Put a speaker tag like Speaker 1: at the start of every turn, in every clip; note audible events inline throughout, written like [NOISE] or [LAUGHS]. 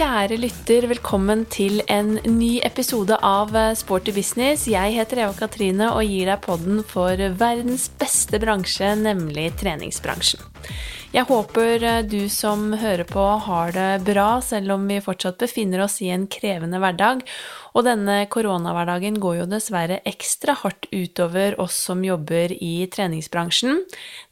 Speaker 1: Kjære lytter, velkommen til en ny episode av eh, Sporty business. Jeg heter Eva Katrine og gir deg podden for verdens beste bransje, nemlig treningsbransjen. Jeg håper eh, du som hører på har det bra, selv om vi fortsatt befinner oss i en krevende hverdag. Og denne koronahverdagen går jo dessverre ekstra hardt utover oss som jobber i treningsbransjen.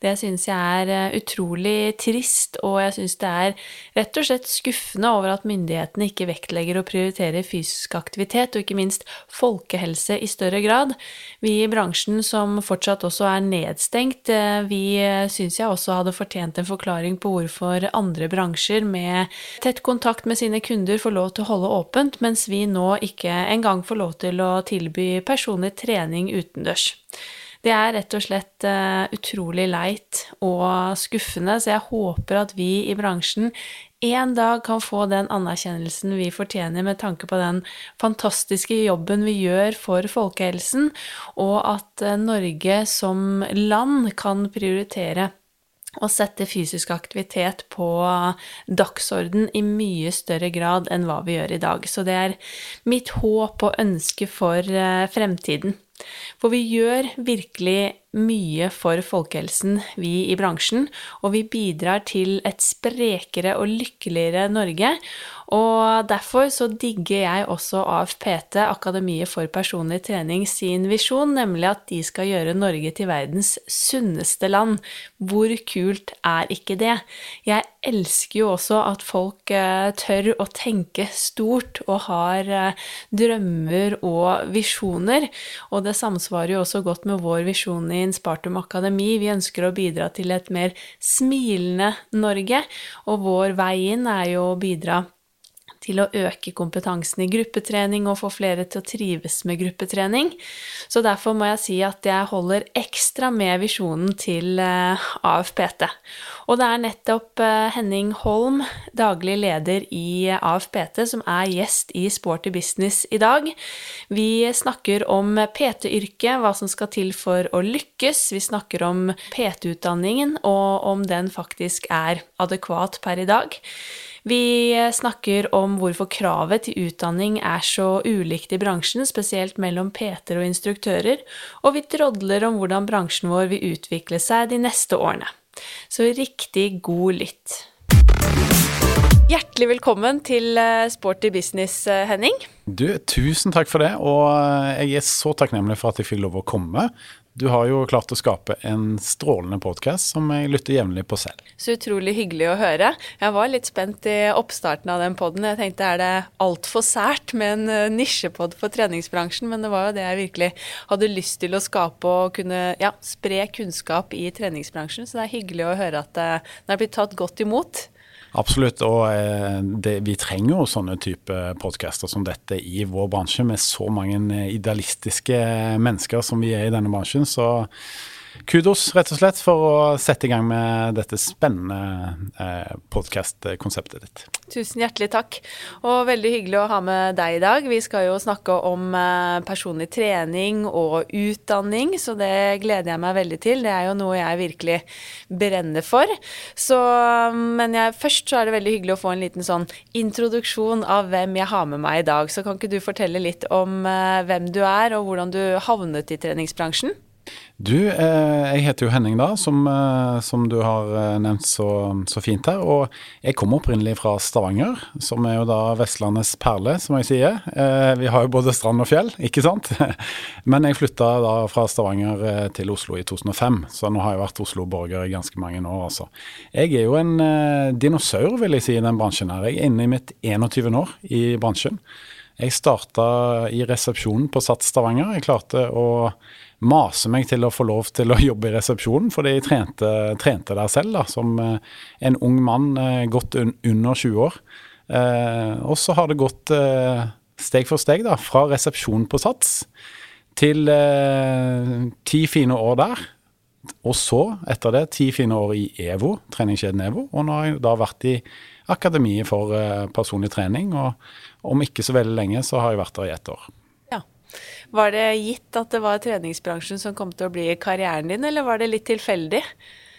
Speaker 1: Det syns jeg er eh, utrolig trist, og jeg syns det er rett og slett skuffende over at myndighetene ikke vektlegger og prioriterer fysisk aktivitet, og ikke minst folkehelse i større grad. Vi i bransjen som fortsatt også er nedstengt, eh, vi eh, syns jeg også hadde fortjent en forklaring på hvorfor andre bransjer med tett kontakt med sine kunder får lov til å holde åpent, mens vi nå ikke ikke engang får lov til å tilby personlig trening utendørs. Det er rett og slett uh, utrolig leit og skuffende, så jeg håper at vi i bransjen en dag kan få den anerkjennelsen vi fortjener med tanke på den fantastiske jobben vi gjør for folkehelsen, og at uh, Norge som land kan prioritere å sette fysisk aktivitet på dagsorden i mye større grad enn hva vi gjør i dag. Så det er mitt håp og ønske for eh, fremtiden. For vi gjør virkelig mye for folkehelsen, vi i bransjen, og vi bidrar til et sprekere og lykkeligere Norge. Og derfor så digger jeg også AFPT, Akademiet for personlig trening, sin visjon, nemlig at de skal gjøre Norge til verdens sunneste land. Hvor kult er ikke det? Jeg elsker jo også at folk eh, tør å tenke stort og har eh, drømmer og visjoner, og det samsvarer jo også godt med vår visjon i Inspartum Akademi. Vi ønsker å bidra til et mer smilende Norge, og vår vei inn er jo å bidra til å øke kompetansen i gruppetrening og få flere til å trives med gruppetrening. Så derfor må jeg si at jeg holder ekstra med visjonen til eh, AFPT. Og det er nettopp eh, Henning Holm, daglig leder i AFPT, som er gjest i Sporty business i dag. Vi snakker om PT-yrket, hva som skal til for å lykkes. Vi snakker om PT-utdanningen, og om den faktisk er adekvat per i dag. Vi snakker om hvorfor kravet til utdanning er så ulikt i bransjen, spesielt mellom PT-er og instruktører, og vi drodler om hvordan bransjen vår vil utvikle seg de neste årene. Så riktig god lytt. Hjertelig velkommen til eh, Sporty business, eh, Henning.
Speaker 2: Du, Tusen takk for det, og eh, jeg er så takknemlig for at jeg fikk lov å komme. Du har jo klart å skape en strålende podkast som jeg lytter jevnlig på selv.
Speaker 1: Så utrolig hyggelig å høre. Jeg var litt spent i oppstarten av den poden. Jeg tenkte er det altfor sært med en eh, nisjepod for treningsbransjen? Men det var jo det jeg virkelig hadde lyst til å skape og kunne ja, spre kunnskap i treningsbransjen. Så det er hyggelig å høre at eh, den er blitt tatt godt imot.
Speaker 2: Absolutt, og eh, det, vi trenger jo sånne type podcaster som dette i vår bransje, med så mange eh, idealistiske mennesker som vi er i denne bransjen. Så kudos rett og slett for å sette i gang med dette spennende eh, podkast-konseptet ditt.
Speaker 1: Tusen hjertelig takk, og veldig hyggelig å ha med deg i dag. Vi skal jo snakke om eh, personlig trening og utdanning, så det gleder jeg meg veldig til. Det er jo noe jeg virkelig brenner for. Så, men jeg, først så er det veldig hyggelig å få en liten sånn introduksjon av hvem jeg har med meg i dag. Så kan ikke du fortelle litt om eh, hvem du er, og hvordan du havnet i treningsbransjen?
Speaker 2: Du, eh, jeg heter jo Henning, da, som, eh, som du har eh, nevnt så, så, fint her. Og jeg kommer opprinnelig fra Stavanger, som er jo da Vestlandets perle, som jeg sier. Vi har jo både strand og fjell, ikke sant? [LAUGHS] Men jeg flytta da fra Stavanger til Oslo i 2005, så nå har jeg vært Oslo-borger i ganske mange år, altså. Jeg er jo en dinosaur, vil jeg si, i den bransjen her. Jeg er inne i mitt 21. år i bransjen. Jeg starta i resepsjonen på Sats Stavanger. Jeg klarte å mase meg til å få lov til å [LAUGHS] jobbe i resepsjonen, fordi jeg trente, trente der selv, da, som eh, en ung mann eh, godt un under 20 år. Eh, og så har det gått steg for steg, da, fra resepsjon på Sats til ti fine år der. Og så, etter det, ti fine år i EVO, treningskjeden EVO. Og nå har jeg da vært i Akademiet for personlig trening, og om ikke så veldig lenge så har jeg vært der i ett år.
Speaker 1: Var det gitt at det var treningsbransjen som kom til å bli karrieren din, eller var det litt tilfeldig?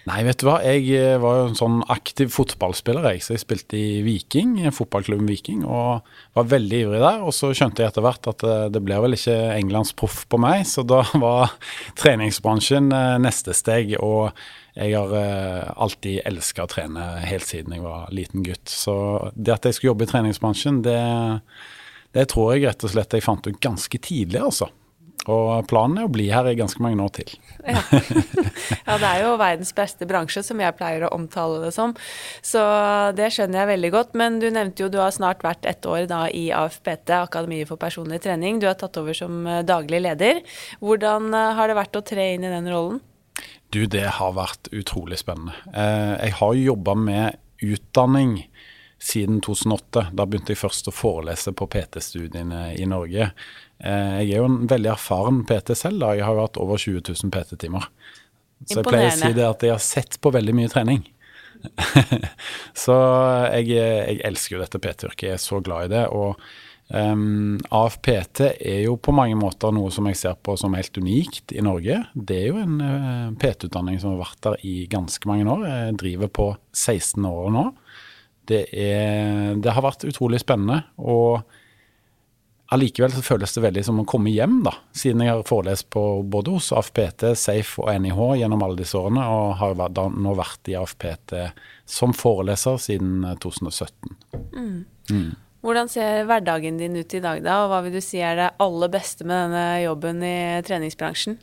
Speaker 2: Nei, vet du hva. Jeg eh, var jo en sånn aktiv fotballspiller, jeg. Så jeg spilte i Viking, fotballklubben Viking, og var veldig ivrig der. Og så skjønte jeg etter hvert at eh, det blir vel ikke Englands proff på meg, så da [LAUGHS] var treningsbransjen eh, neste steg. Og jeg har alltid elska å trene helt siden jeg var liten gutt. Så det at jeg skulle jobbe i treningsbransjen, det, det tror jeg rett og slett jeg fant ut ganske tidlig, altså. Og planen er å bli her i ganske mange år til.
Speaker 1: Ja. [LAUGHS] ja. det er jo verdens beste bransje, som jeg pleier å omtale det som. Så det skjønner jeg veldig godt. Men du nevnte jo du har snart vært ett år da i AFPT, Akademiet for personlig trening. Du har tatt over som eh, daglig leder. Hvordan eh, har det vært å tre inn i den rollen?
Speaker 2: Du, det har vært utrolig spennende. Eh, jeg har jobba med utdanning siden 2008. Da begynte jeg først å forelese på PT-studiene i Norge. Eh, jeg er jo en veldig erfaren PT selv. da. Jeg har hatt over 20 000 PT-timer. Så jeg pleier å si det at jeg har sett på veldig mye trening. [LAUGHS] så jeg, jeg, elsker jo dette PT-yrket. Jeg er så glad i det. Og um, AFPT er jo på mange måter noe som jeg ser på som helt unikt i Norge. Det er jo en uh, eh, PT-utdanning som har vært der i ganske mange år. Jeg driver på 16 år nå. Det, er, det har vært utrolig spennende. og Allikevel så føles det veldig som å komme hjem, da. Siden jeg har forelest på både hos AFPT, Safe og NIH gjennom alle disse årene, og har da nå vært i AFPT som foreleser siden 2017. Eh, mm.
Speaker 1: Mm. Hvordan ser hverdagen din ut i dag, da, og hva vil du si er det aller beste med denne jobben i treningsbransjen?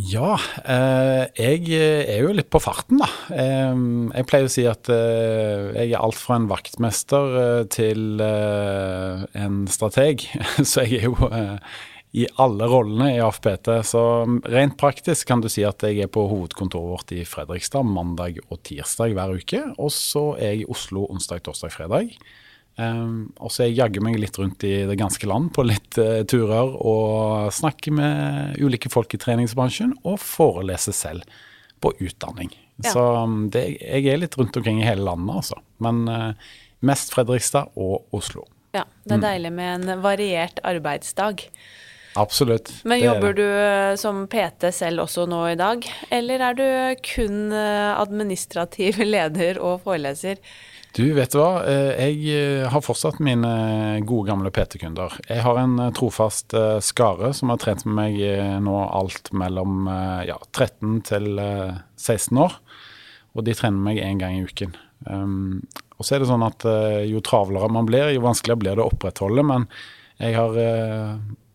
Speaker 2: Ja, eh, jeg eh, er jo litt på farten, da. Eh, jeg pleier å si at jeg er alt fra en vaktmester til en strateg. [LAUGHS] Så jeg er jo i alle rollene i AFPT. Så rent praktisk kan du si at jeg er på hovedkontoret vårt i Fredrikstad mandag og tirsdag hver uke. Og så er jeg i Oslo onsdag, torsdag, fredag. Um, og så jeg jagger meg litt rundt i det ganske land på litt uh, turer og snakker med ulike folk i treningsbransjen og foreleser selv på utdanning. Ja. Så um, det, jeg er litt rundt omkring i hele landet, altså. Men uh, mest Fredrikstad og Oslo.
Speaker 1: Ja, det er mm. deilig med en variert arbeidsdag.
Speaker 2: Absolutt.
Speaker 1: Men jobber du eh, som PT selv også nå i dag, eller er du kun administrativ [LAUGHS] leder og foreleser?
Speaker 2: Du, vet du hva. Eh, jeg eh, har fortsatt mine gode, gamle PT-kunder. Jeg har en eh, trofast skare som har trent med meg nå alt mellom ja, 13 til 16 år. Og de trener meg én gang i uken. Um, og så er det sånn at jo travlere man blir, jo vanskeligere blir det å opprettholde. Men jeg har,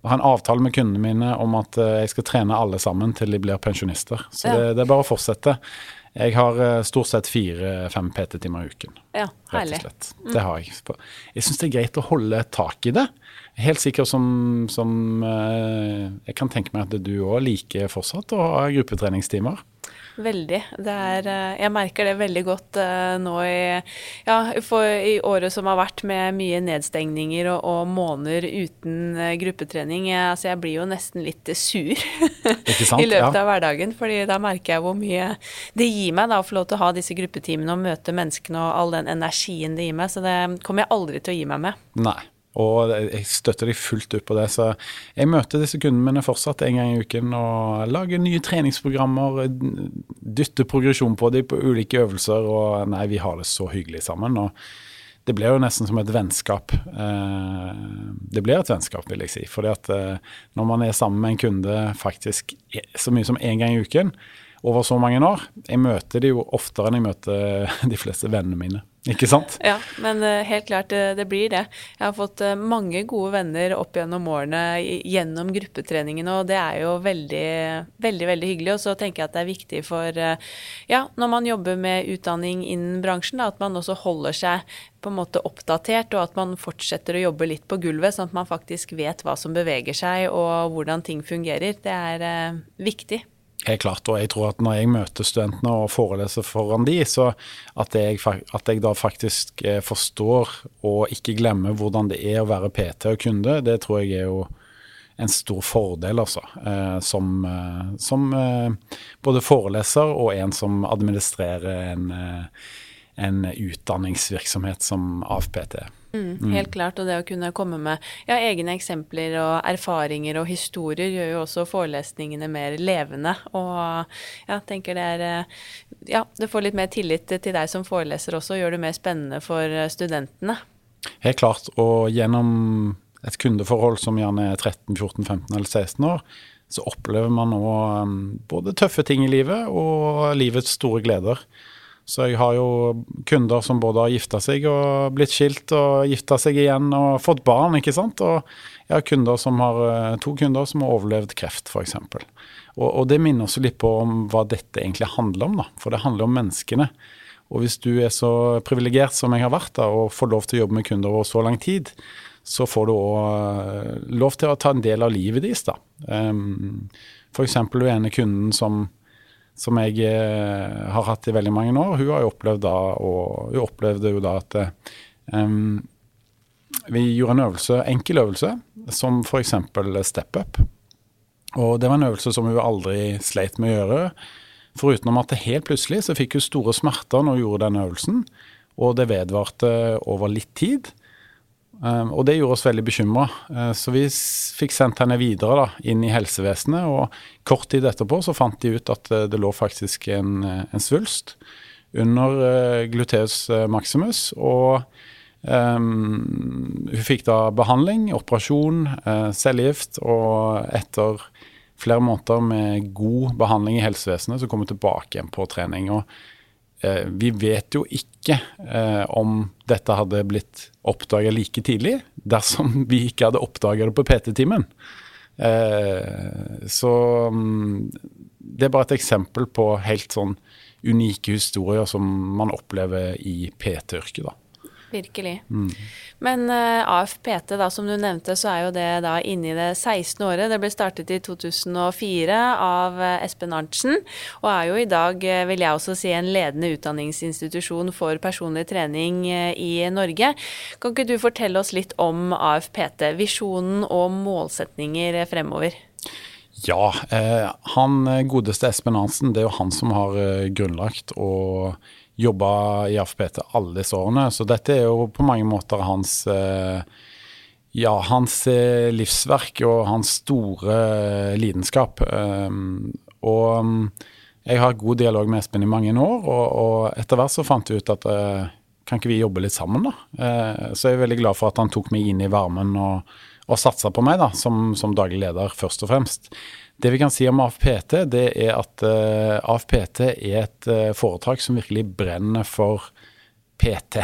Speaker 2: uh, har en avtale med kundene mine om at jeg skal trene alle sammen til de blir pensjonister. Så ja. det, det, er bare å fortsette. Jeg har uh, stort sett fire-fem PT-timer i uken.
Speaker 1: Ja, herlig.
Speaker 2: Rett og slett. Mm. Det har jeg. Jeg syns det er greit å holde tak i det. Helt sikkert som, som uh, Jeg kan tenke meg at du òg liker fortsatt å ha gruppetreningstimer.
Speaker 1: Veldig. Er, eh, jeg merker det veldig godt uh, nå i, ja, i, året som har vært med mye nedstengninger og, og måneder uten uh, gruppetrening. Jeg, altså jeg blir jo nesten litt sur [LAUGHS] sant, i løpet ja. av hverdagen, fordi da merker jeg hvor mye det gir meg da, å få lov til å ha disse gruppetimene og møte menneskene og all den energien det gir meg. Så det kommer jeg aldri til å gi meg med.
Speaker 2: Nei. Og jeg støtter deg fullt ut på det. Så jeg møter disse kundene mine fortsatt en gang i uken og lager nye treningsprogrammer. Dytter progresjon på dem på ulike øvelser. Og nei, vi har det så hyggelig sammen. og det blir jo nesten som et vennskap. Eh, det blir et vennskap, vil jeg si. Fordi at eh, når man er sammen med en kunde faktisk så mye som én gang i uken over så mange år Jeg møter de jo oftere enn jeg møter [LAUGHS] de fleste vennene mine. Ikke sant?
Speaker 1: Ja, men uh, helt klart det, det, blir det. Jeg har fått uh, mange gode venner opp gjennom årene gjennom gruppetreningen, og det er jo veldig, veldig veldig hyggelig. Og så tenker jeg at det er viktig for ja, når man jobber med utdanning innen bransjen, da, at man også holder seg på en måte oppdatert, og at man fortsetter å jobbe litt på gulvet, sånn at man faktisk vet hva som beveger seg og hvordan ting fungerer. Det er viktig.
Speaker 2: Helt klart, og jeg tror at når jeg møter studentene og foreleser foran de, så at jeg, at jeg da faktisk eh, forstår og ikke glemmer hvordan det er å være PT og kunde, det tror jeg er jo en stor fordel, altså. Eh, som, eh, som både foreleser og en som administrerer en, en utdanningsvirksomhet som AFPT er.
Speaker 1: Mm, helt klart, og det å kunne komme med ja, egne eksempler og erfaringer og historier gjør jo også forelesningene mer levende. Og ja, tenker det er eh, Ja, det får litt mer tillit til deg som foreleser også, og gjør det mer spennende for studentene.
Speaker 2: Helt klart, og gjennom et kundeforhold som gjerne er 13, 14, 15 eller 16 år, så opplever man nå um, både tøffe ting i livet og livets store gleder. Så jeg har jo kunder som både har gifta seg og blitt skilt og gifta seg igjen og fått barn, ikke sant. Og jeg har kunder som har, eh, to kunder som har overlevd kreft, f.eks. Og, og det minner oss litt på om hva dette egentlig handler om, da. For det handler om menneskene. Og hvis du er så privilegert som jeg har vært da, og får lov til å jobbe med kunder over så lang tid, så får du òg eh, lov til å ta en del av livet deres, da. Um, F.eks. den ene kunden som, som jeg eh, har hatt i veldig mange år, hun har jo opplevd da, og hun opplevde jo da at um, vi gjorde en øvelse, enkel øvelse, som f.eks. step up. Og det var en øvelse som hun aldri sleit med å gjøre. Foruten om at det helt plutselig så fikk hun store smerter når hun gjorde den øvelsen, og det vedvarte over litt tid. Um, og det gjorde oss veldig bekymra, uh, så vi fikk sendt henne videre da, inn i helsevesenet. Og kort tid etterpå så fant de ut at uh, det lå faktisk en, uh, en svulst under uh, gluteus maximus. Og um, hun fikk da behandling, operasjon, cellegift, og etter flere måneder med god behandling i helsevesenet, så kom hun tilbake igjen på trening. og eh, vi vet jo ikke eh, om dette hadde blitt oppdaga like tidlig dersom [LAUGHS] vi ikke hadde oppdaga det på PT-timen. Eh, så mm, det er bare et eksempel på helt sånn unike historier som man opplever i PT-yrket, da.
Speaker 1: Virkelig. Mm. Men uh, AFPT, da, som du nevnte, så er jo det da inne i det 16. året. Det ble startet i 2004 av uh, Espen Arntzen, og er jo i dag, uh, vil jeg også si, en ledende utdanningsinstitusjon for personlig trening i Norge. Kan ikke du fortelle oss litt om AFPT, visjonen og målsetninger fremover?
Speaker 2: Ja, han godeste Espen Arntzen, det er jo han som har grunnlagt og jobba i AFPT alle disse årene, så dette er jo på mange måter hans eh, ja, hans eh, livsverk og hans store eh, lidenskap. Og mm, jeg har god dialog med Espen i mange år, og etter hvert så fant vi ut at kan ikke vi jobbe litt sammen, da? Så jeg er veldig glad for at han tok meg inn i varmen og, og satsa på meg, da, som, som daglig leder, først og fremst. Det vi kan si om AFPT, det er at uh, eh, AFPT er et uh, foretak som virkelig brenner for PT.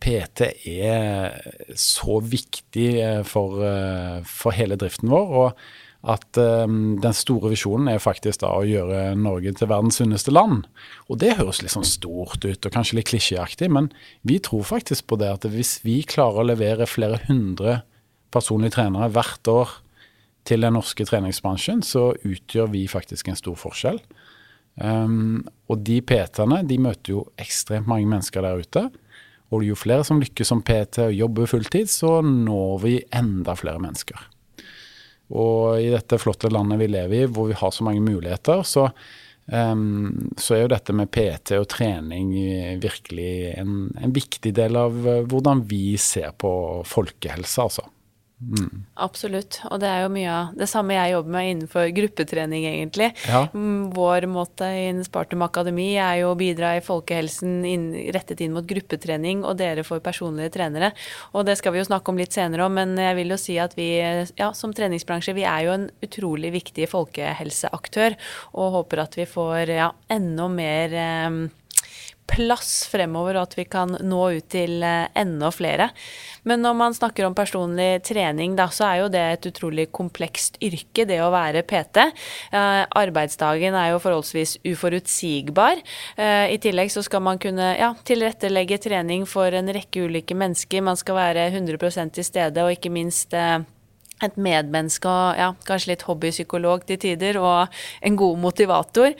Speaker 2: PT er så viktig uh, for, hele driften vår. og at den store visjonen er faktisk da å gjøre Norge til verdens sunneste land. Og det høres litt sånn stort ut og kanskje litt klisjéaktig, men vi tror faktisk på det at hvis vi klarer å levere flere hundre personlige trenere hvert år til den norske treningsbransjen, så utgjør vi faktisk en stor forskjell. Um, og de PT-ene de møter jo ekstremt mange mennesker der ute. Og jo flere som lykkes som PT og jobber fulltid, så når vi enda flere mennesker. Og i dette flotte landet vi lever i, hvor vi har så mange muligheter, så, um, så er jo dette med PT og trening virkelig en, en viktig del av hvordan vi ser på folkehelse, altså.
Speaker 1: Mm. Absolutt. Og det er jo mye av det samme jeg jobber med innenfor gruppetrening, egentlig. Ja. Mm, vår måte innen Spartum Akademi er jo å bidra i folkehelsen inn, rettet inn mot gruppetrening, og dere får personlige trenere. Og det skal vi jo snakke om litt senere om, men jeg vil jo si at vi ja, som treningsbransje, vi er jo en utrolig viktig folkehelseaktør, og håper at vi får ja, enda mer eh, plass fremover, og at vi kan nå ut til eh, enda flere. Men når man snakker om personlig trening, da, så er jo det et utrolig komplekst yrke, det å være PT. Eh, arbeidsdagen er jo forholdsvis uforutsigbar. Eh, I tillegg så skal man kunne ja, tilrettelegge trening for en rekke ulike mennesker. Man skal være 100% til stede, og ikke minst et medmenneske og ja, kanskje litt hobbypsykolog til tider, og en god motivator.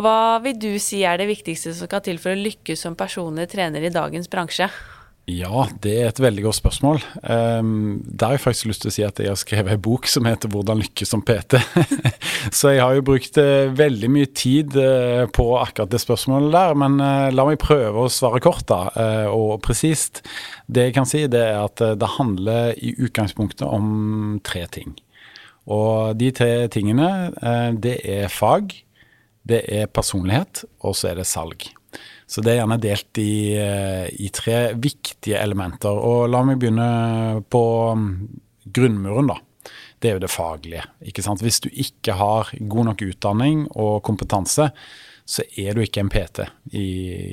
Speaker 1: Hva vil du si er det viktigste som skal til for å lykkes som personlig trener i dagens bransje?
Speaker 2: Ja, det er et veldig godt spørsmål. Um, der har jeg faktisk lyst til å si at jeg har skrevet en bok som heter 'Hvordan lykkes som PT'. [LAUGHS] så jeg har jo brukt uh, veldig mye tid uh, på akkurat det spørsmålet der. Men uh, la meg prøve å svare kort da, og presist. Det jeg kan si, det er at det handler i utgangspunktet om tre ting. Og de tre tingene, det er fag, det er personlighet, og så er det salg. Så det er gjerne delt i, eh, i, tre viktige elementer. Og la meg begynne på mm, grunnmuren, da. Det er jo det faglige. ikke sant? Hvis du ikke har god nok utdanning og kompetanse, så er du ikke en PT i,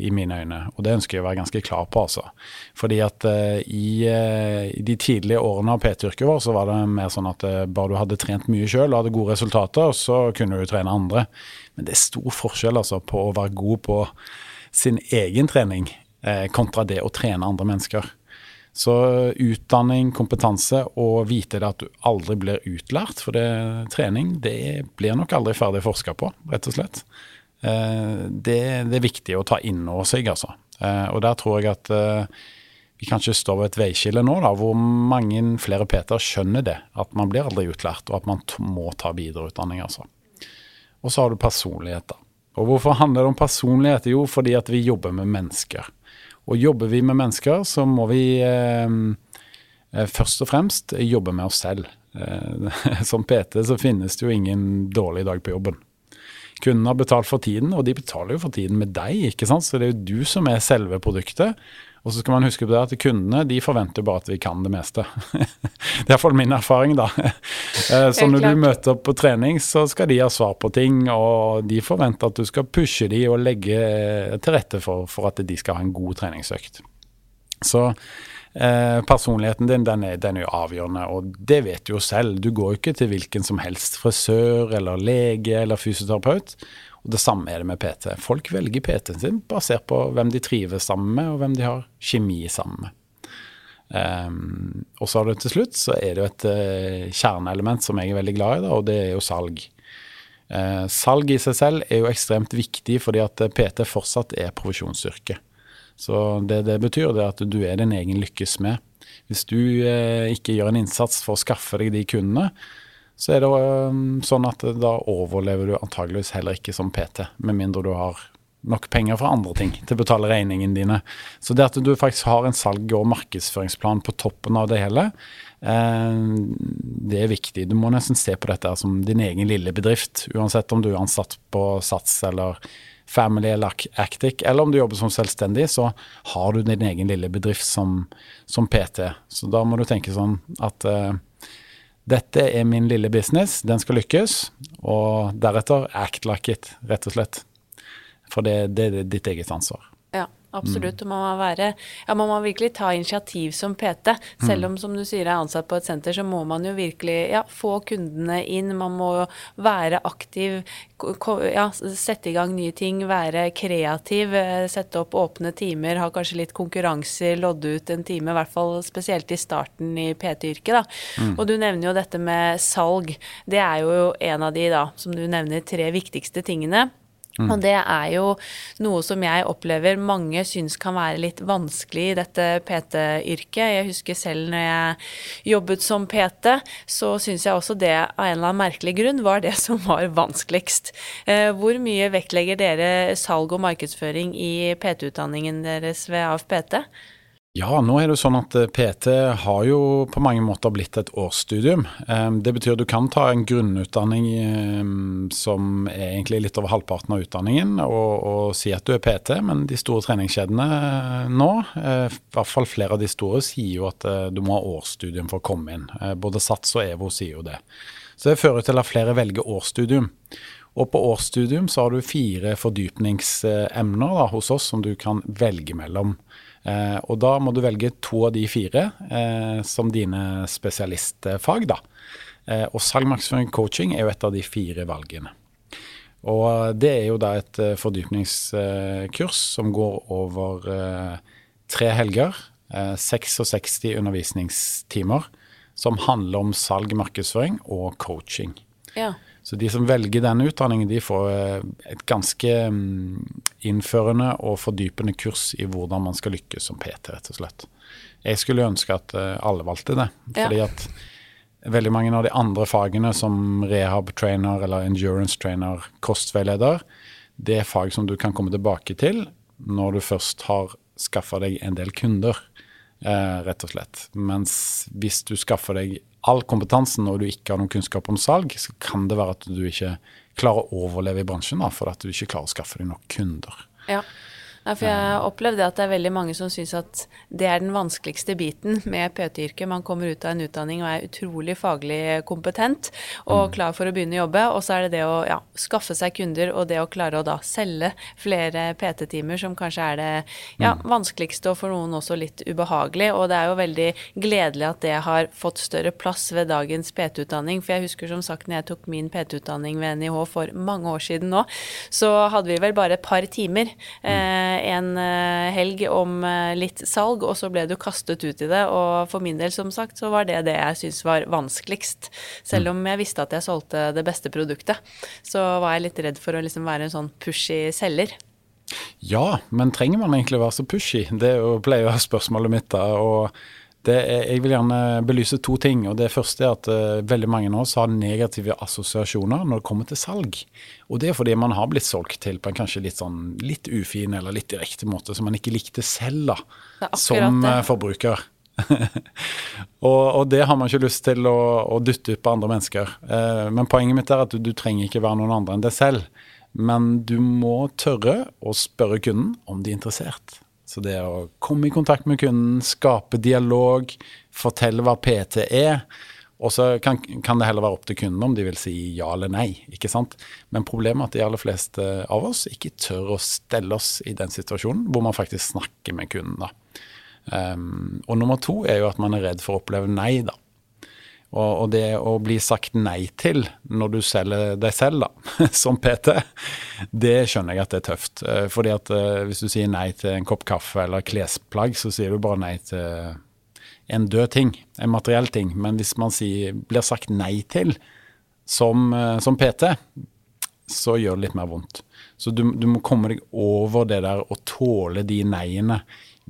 Speaker 2: i mine øyne. Og det ønsker jeg å være ganske klar på, altså. Fordi at uh, i, uh, de tidlige årene av PT-yrket vårt, så var det mer sånn at uh, bare du hadde trent mye sjøl og hadde gode resultater, så kunne du trene andre. Men det er stor forskjell altså på å være god på sin egen trening eh, kontra det å trene andre mennesker. Så utdanning, kompetanse og vite det at du aldri blir utlært, for det, trening det blir nok aldri ferdig forska på, rett og slett. Eh, det, det, er viktig å ta inn over seg, altså. Eh, og der tror jeg at eh, vi kanskje står ved et veiskille nå, da, hvor mange flere Peter skjønner det. At man blir aldri utlært, og at man må ta videreutdanning, altså. Og så har du personlighet, da. Og hvorfor handler det om personlighet? Jo, fordi at vi jobber med mennesker. Og jobber vi med mennesker, så må vi eh, eh først og fremst jobbe med oss selv. Eh, [LAUGHS] som PT så finnes det jo ingen dårlig dag på jobben. Kundene har betalt for tiden, og de betaler jo for tiden med deg, ikke sant. Så det er jo du som er selve produktet. Og så skal man huske på det at kundene de forventer bare at vi kan det meste. [LAUGHS] det er iallfall min erfaring, da. Eh, så når du møter opp på trening, så skal de ha svar på ting, og de forventer at du skal pushe de og legge til rette for, for at de skal ha en god treningsøkt. Så eh, personligheten din den er, den er, jo avgjørende, og det vet du jo selv. Du går jo ikke til hvilken som helst frisør eller lege eller fysioterapeut og Det samme er det med PT. Folk velger PT-en sin basert på hvem de trives sammen med, og hvem de har kjemi sammen med. Um, og så har du til slutt så er det jo et uh, kjerneelement som jeg er veldig glad i, da, og det er jo salg. Uh, salg i seg selv er jo ekstremt viktig fordi at PT fortsatt er profesjonsyrke. Så det det betyr, det er at du er din egen lykkes med. Hvis du uh, ikke gjør en innsats for å skaffe deg de kundene, så er det sånn at da overlever du antageligvis heller ikke som PT, med mindre du har nok penger fra andre ting til å betale regningene dine. Så det at du faktisk har en salg- og markedsføringsplan på toppen av det hele, eh, det er viktig. Du må nesten se på dette som din egen lille bedrift, uansett om du er ansatt på Sats eller Family eller Actic, eller om du jobber som selvstendig, så har du din egen lille bedrift som, som PT. Så da må du tenke sånn at eh, dette er min lille business, den skal lykkes. Og deretter act like it, rett og slett. For det, det er ditt eget ansvar.
Speaker 1: Absolutt. Mm. Man, må være, ja, man må virkelig ta initiativ som PT. Selv om, som du sier, er ansatt på et senter, så må man jo virkelig ja, få kundene inn. Man må være aktiv, ja, sette i gang nye ting, være kreativ. Eh, sette opp åpne timer, ha kanskje litt konkurranser, lodde ut en time. I hvert fall spesielt i starten i PT-yrket. Mm. Og du nevner jo dette med salg. Det er jo en av de, da, som du nevner, tre viktigste tingene. Mm. Og det er jo noe som jeg opplever mange syns kan være litt vanskelig i dette PT-yrket. Jeg husker selv når jeg jobbet som PT, så syns jeg også det av en eller annen merkelig grunn var det som var vanskeligst. Eh, hvor mye vektlegger dere salg og markedsføring i PT-utdanningen deres ved AFPT?
Speaker 2: Ja, nå er det jo sånn at eh, PT har jo på mange måter blitt et årsstudium. Det betyr at du kan ta en grunnutdanning som er egentlig litt over halvparten av utdanningen, og, og si at du er PT, men de store treningskjedene eh, nå, eh, i hvert fall flere av de store, sier jo at du må ha årsstudium for å komme inn. Både Sats og EVO sier jo det. Så det fører til at flere velger årsstudium. Og på årsstudium så har du fire fordypningsemner da, hos oss som du kan velge mellom. Eh, og da må du velge to av de fire eh, som dine spesialistfag, da. Eh, og salg, markedsføring, coaching er jo et av de fire valgene. Og det er jo da et fordypningskurs som går over tre helger. 66 eh, undervisningstimer som handler om salg, markedsføring og coaching.
Speaker 1: Ja.
Speaker 2: Så de som velger denne utdanningen, de får eh, et ganske mm, innførende og fordypende kurs i hvordan man skal lykkes som PT, rett og slett. Jeg skulle ønske at eh, alle valgte det, fordi at veldig mange av de andre fagene som rehab-trainer eller endurance-trainer, kostveileder, det er fag som du kan komme tilbake til når du først har skaffa deg en del kunder, eh, rett og slett. Mens hvis du skaffer deg all kompetansen og du ikke har noen kunnskap om salg, så kan det være at du ikke klarer å overleve i bransjen da, for at du ikke klarer å skaffe deg nok kunder.
Speaker 1: Ja. Nei, for jeg har opplevd at det er veldig mange som syns at det er den vanskeligste biten med PT-yrket. Man kommer ut av en utdanning og er utrolig faglig kompetent og mm. klar for å begynne å jobbe. Og så er det det å ja, skaffe seg kunder og det å klare å da selge flere PT-timer, som kanskje er det ja, mm. vanskeligste og for noen også litt ubehagelig. Og det er jo veldig gledelig at det har fått større plass ved dagens PT-utdanning. For jeg husker som sagt når jeg tok min PT-utdanning ved NIH for mange år siden nå, så hadde vi vel bare et par timer. Mm. Eh, en eh, helg om eh, litt salg, og så ble du kastet ut i det. Og for min del, som sagt, så var det det jeg syntes var vanskeligst. Selv om jeg visste at jeg solgte det beste produktet, så var jeg litt redd for å liksom være en sånn pushy selger.
Speaker 2: Ja, men trenger man egentlig være så pushy? Det pleier å være spørsmålet mitt. da, og er, jeg vil gjerne belyse to ting. og Det første er at uh, veldig mange av oss har negative assosiasjoner når det kommer til salg. Og Det er fordi man har blitt solgt til på en kanskje litt, sånn, litt ufin eller litt direkte måte som man ikke likte selv da, som uh, forbruker. [LAUGHS] og, og, det har man ikke lyst til å, å dytte ut på andre mennesker. Uh, men poenget mitt er at du, du trenger ikke være noen andre enn deg selv. Men du må tørre å spørre kunden om de er interessert. Så det å komme i kontakt med kunden, skape dialog, fortelle hva PT er. Og så kan, kan, det heller være opp til kunden om de vil si ja eller nei. ikke sant? Men problemet er at de aller fleste av oss ikke tør å stelle oss i den situasjonen hvor man faktisk snakker med kunden. da. Um, og nummer to er jo at man er redd for å oppleve nei, da. Og, og, det å bli sagt nei til når du selger deg selv, da, [LAUGHS] som PT, det skjønner jeg at det er tøft. Eh, fordi at uh, hvis du sier nei til en kopp kaffe eller klesplagg, så sier du bare nei til en død ting, en materiell ting. Men hvis man sier, blir sagt nei til som, uh, som PT, så gjør det litt mer vondt. Så du, du må komme deg over det der og tåle de neiene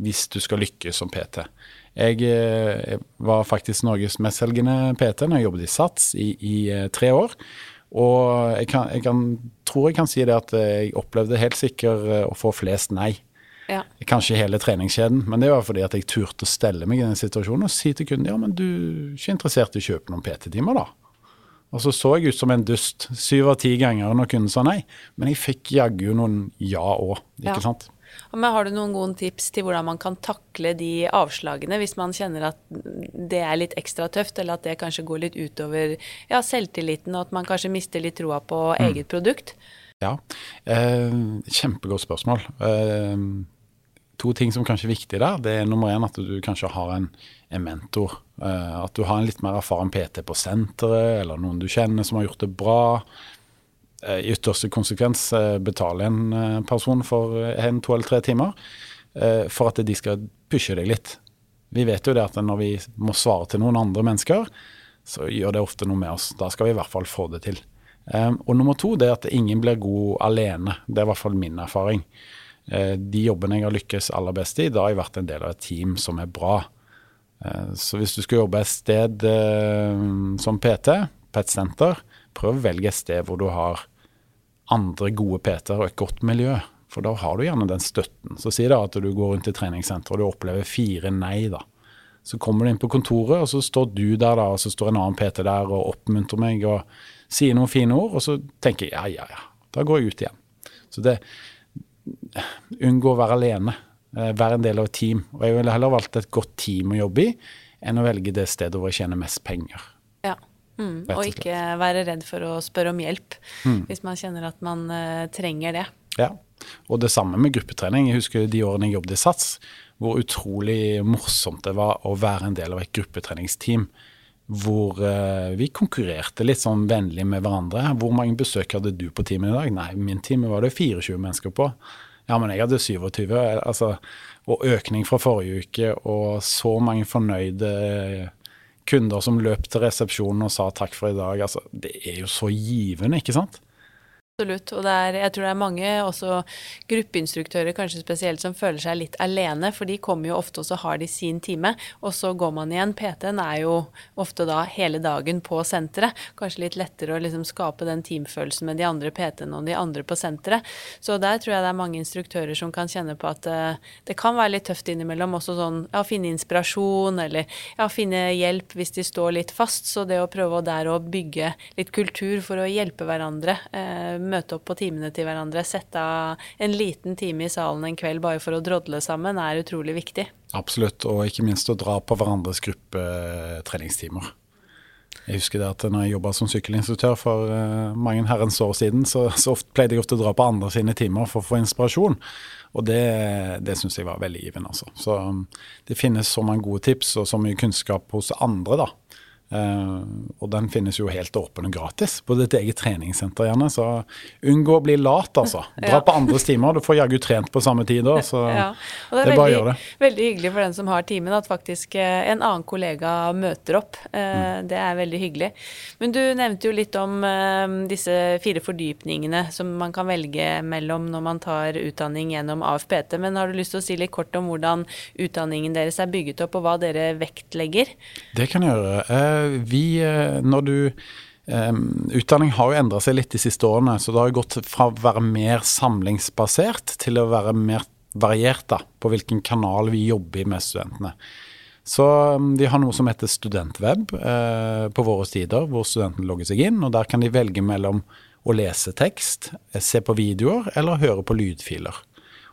Speaker 2: hvis du skal lykkes som PT. Jeg, jeg eh, var faktisk Norges mestselgende PT når jeg jobbet i Sats i, i eh, tre år. Og jeg, kan, jeg kan, tror jeg kan si det at jeg opplevde helt sikkert eh, å få flest nei. Ja. Kanskje hele treningskjeden, men det var fordi at jeg turte å stelle meg i den situasjonen og si til kunden ja, men du er ikke interessert i å kjøpe noen PT-timer, da. Og så så jeg ut som en dust syv av ti ganger når kunden sa nei, men jeg fikk jaggu noen ja òg, ikke ja. sant.
Speaker 1: Men har du noen gode tips til hvordan man kan takle de avslagene, hvis man kjenner at det er litt ekstra tøft, eller at det kanskje går litt utover ja, selvtilliten, og at man kanskje mister litt troa på mm. eget produkt?
Speaker 2: Ja, eh, kjempegodt spørsmål. Eh, to ting som kanskje er viktig der. Det er nummer én at du kanskje har en, en mentor. Eh, at du har en litt mer erfaren PT på senteret, eller noen du kjenner som har gjort det bra. Eh, i ytterste konsekvens eh, betale en eh, person for en to eller tre timer for at de skal pushe deg litt. Vi vet jo det at når vi må svare til noen andre mennesker, så gjør det ofte noe med oss. Da skal vi i hvert fall få det til. Og nummer to det er at ingen blir god alene. Det er i hvert fall min erfaring. De jobbene jeg har lykkes aller best i, da har jeg vært en del av et team som er bra. Så hvis du skal jobbe et sted som PT, på et senter, prøv å velge et sted hvor du har andre gode PT-er og et godt miljø. For da har du gjerne den støtten. Så si da at du går rundt i treningssenteret og du opplever fire nei, da. Så kommer du inn på kontoret, og så står du der, da, og så står en annen PT der og oppmuntrer meg og sier noen fine ord, og så tenker jeg ja, ja, ja, da går jeg ut igjen. Så det Unngå å være alene. Eh, være en del av et team. Og jeg ville heller valgt et godt team å jobbe i, enn å velge det stedet hvor jeg tjener mest penger.
Speaker 1: Mm, og ikke være redd for å spørre om hjelp mm. hvis man kjenner at man uh, trenger det.
Speaker 2: Ja, og det samme med gruppetrening. Jeg husker de årene jeg jobbet i SATS, hvor utrolig morsomt det var å være en del av et gruppetreningsteam. Hvor uh, vi konkurrerte litt sånn vennlig med hverandre. Hvor mange besøk hadde du på teamet i dag? Nei, min time var det 24 mennesker på. Ja, men jeg hadde 27. Altså, og økning fra forrige uke, og så mange fornøyde kunder som løp til resepsjonen og sa takk for i dag. Altså, det er jo så givende, ikke sant?
Speaker 1: Absolutt. Og er, jeg tror det er mange, også gruppeinstruktører kanskje spesielt, som føler seg litt alene. For de kommer jo ofte og så har de sin time, og så går man igjen. PT-en er jo ofte da hele dagen på senteret. Kanskje litt lettere å liksom skape den teamfølelsen med de andre PT-ene og de andre på senteret. Så der tror jeg det er mange instruktører som kan kjenne på at uh, det kan være litt tøft innimellom. Også sånn ja, finne inspirasjon, eller ja, finne hjelp hvis de står litt fast. Så det å prøve der å bygge litt kultur for å hjelpe hverandre. Uh, møte opp på timene til hverandre, sette av en liten time i salen en kveld bare for å drodle sammen, er utrolig viktig.
Speaker 2: Absolutt, og ikke minst å dra på hverandres gruppetreningstimer. Jeg husker det at når jeg jobba som sykkelinstruktør for uh, mange herrens år siden, så, så pleide jeg ofte å dra på andre sine timer for å få inspirasjon. Og det, det syns jeg var veldig givende. Altså. Så um, det finnes så mange gode tips og så mye kunnskap hos andre da, og den finnes jo helt åpen og gratis på ditt eget treningssenter, gjerne. Så unngå å bli lat, altså. Dra ja. på andres timer. Du får jaggu trent på samme tid da, så [LAUGHS] ja.
Speaker 1: det er, det er veldig, bare å gjøre det. Veldig hyggelig for den som har timen, at faktisk uh, en annen kollega møter opp. Uh, mm. Det er veldig hyggelig. Men du nevnte jo litt om disse fire fordypningene som man kan velge mellom når man tar utdanning gjennom AFPT. Men har du lyst til å si litt kort om hvordan utdanningen deres er bygget opp, og hva dere vektlegger?
Speaker 2: Det kan jeg gjøre vi, eh, når du Um, utdanning har jo endra seg litt de siste årene, så det har jo gått fra å være mer samlingsbasert til å være mer variert da, på hvilken kanal vi jobber med studentene. Så um, vi har noe som heter Studentweb uh, på våre sider, hvor studentene logger seg inn. og Der kan de velge mellom å lese tekst, se på videoer eller høre på lydfiler.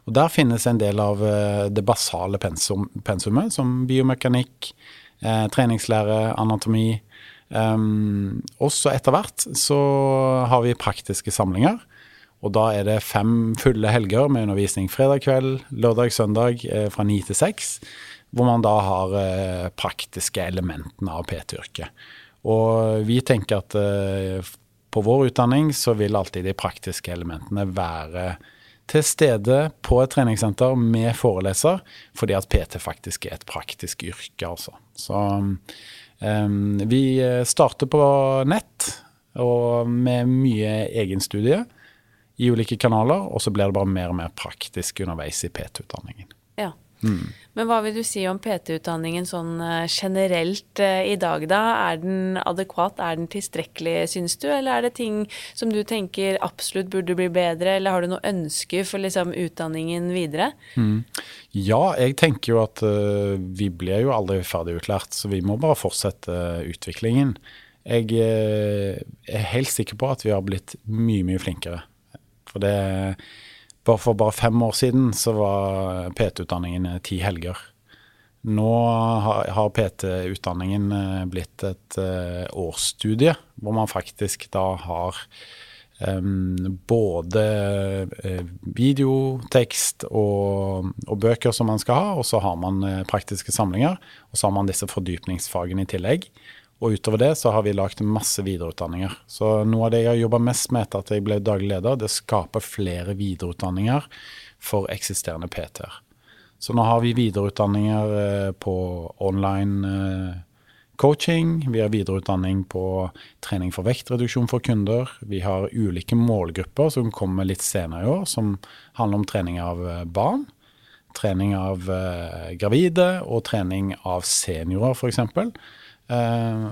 Speaker 2: Og Der finnes en del av det basale pensum, pensumet, som biomekanikk, eh, treningslære, anatomi. Um, også etter hvert så har vi praktiske samlinger. Og da er det fem fulle helger med undervisning fredag kveld, lørdag, søndag eh, fra ni til seks. Hvor man da har eh, praktiske elementene av PT-yrket. Og vi tenker at eh, på vår utdanning så vil alltid de praktiske elementene være til stede på et treningssenter med foreleser, fordi at PT faktisk er et praktisk yrke, altså. Så um, vi starter på nett og med mye egenstudie i ulike kanaler, og så blir det bare mer og mer praktisk underveis i PT-utdanningen.
Speaker 1: Ja. Mm. Men hva vil du si om PT-utdanningen sånn eh, generelt eh, i dag, da? Er den adekvat, er den tilstrekkelig, syns du, eller er det ting som du tenker absolutt burde bli bedre, eller har du noe ønske for liksom utdanningen videre? Mm.
Speaker 2: Ja, jeg tenker jo at uh, vi blir jo aldri ferdig utlært, så vi må bare fortsette utviklingen. Jeg uh, er helt sikker på at vi har blitt mye, mye flinkere. For det bare for bare fem år siden så var PT-utdanningen ti helger. Nå har PT-utdanningen eh, blitt et eh, årsstudie, hvor man faktisk da har um, både video, tekst og, og, bøker som man skal ha, og så har man praktiske samlinger. Og så har man disse fordypningsfagene i tillegg. Og utover det så har vi lagd masse videreutdanninger. Så noe av det jeg har jobba mest med etter at jeg ble daglig leder, det skaper flere videreutdanninger for eksisterende PT-er. Så nå har vi videreutdanninger eh, på online eh, coaching, vi har videreutdanning på trening for vektreduksjon for kunder. Vi har ulike målgrupper som kommer litt senere i år, som handler om trening av eh, barn. Trening av gravide og trening av seniorer, f.eks. Eh,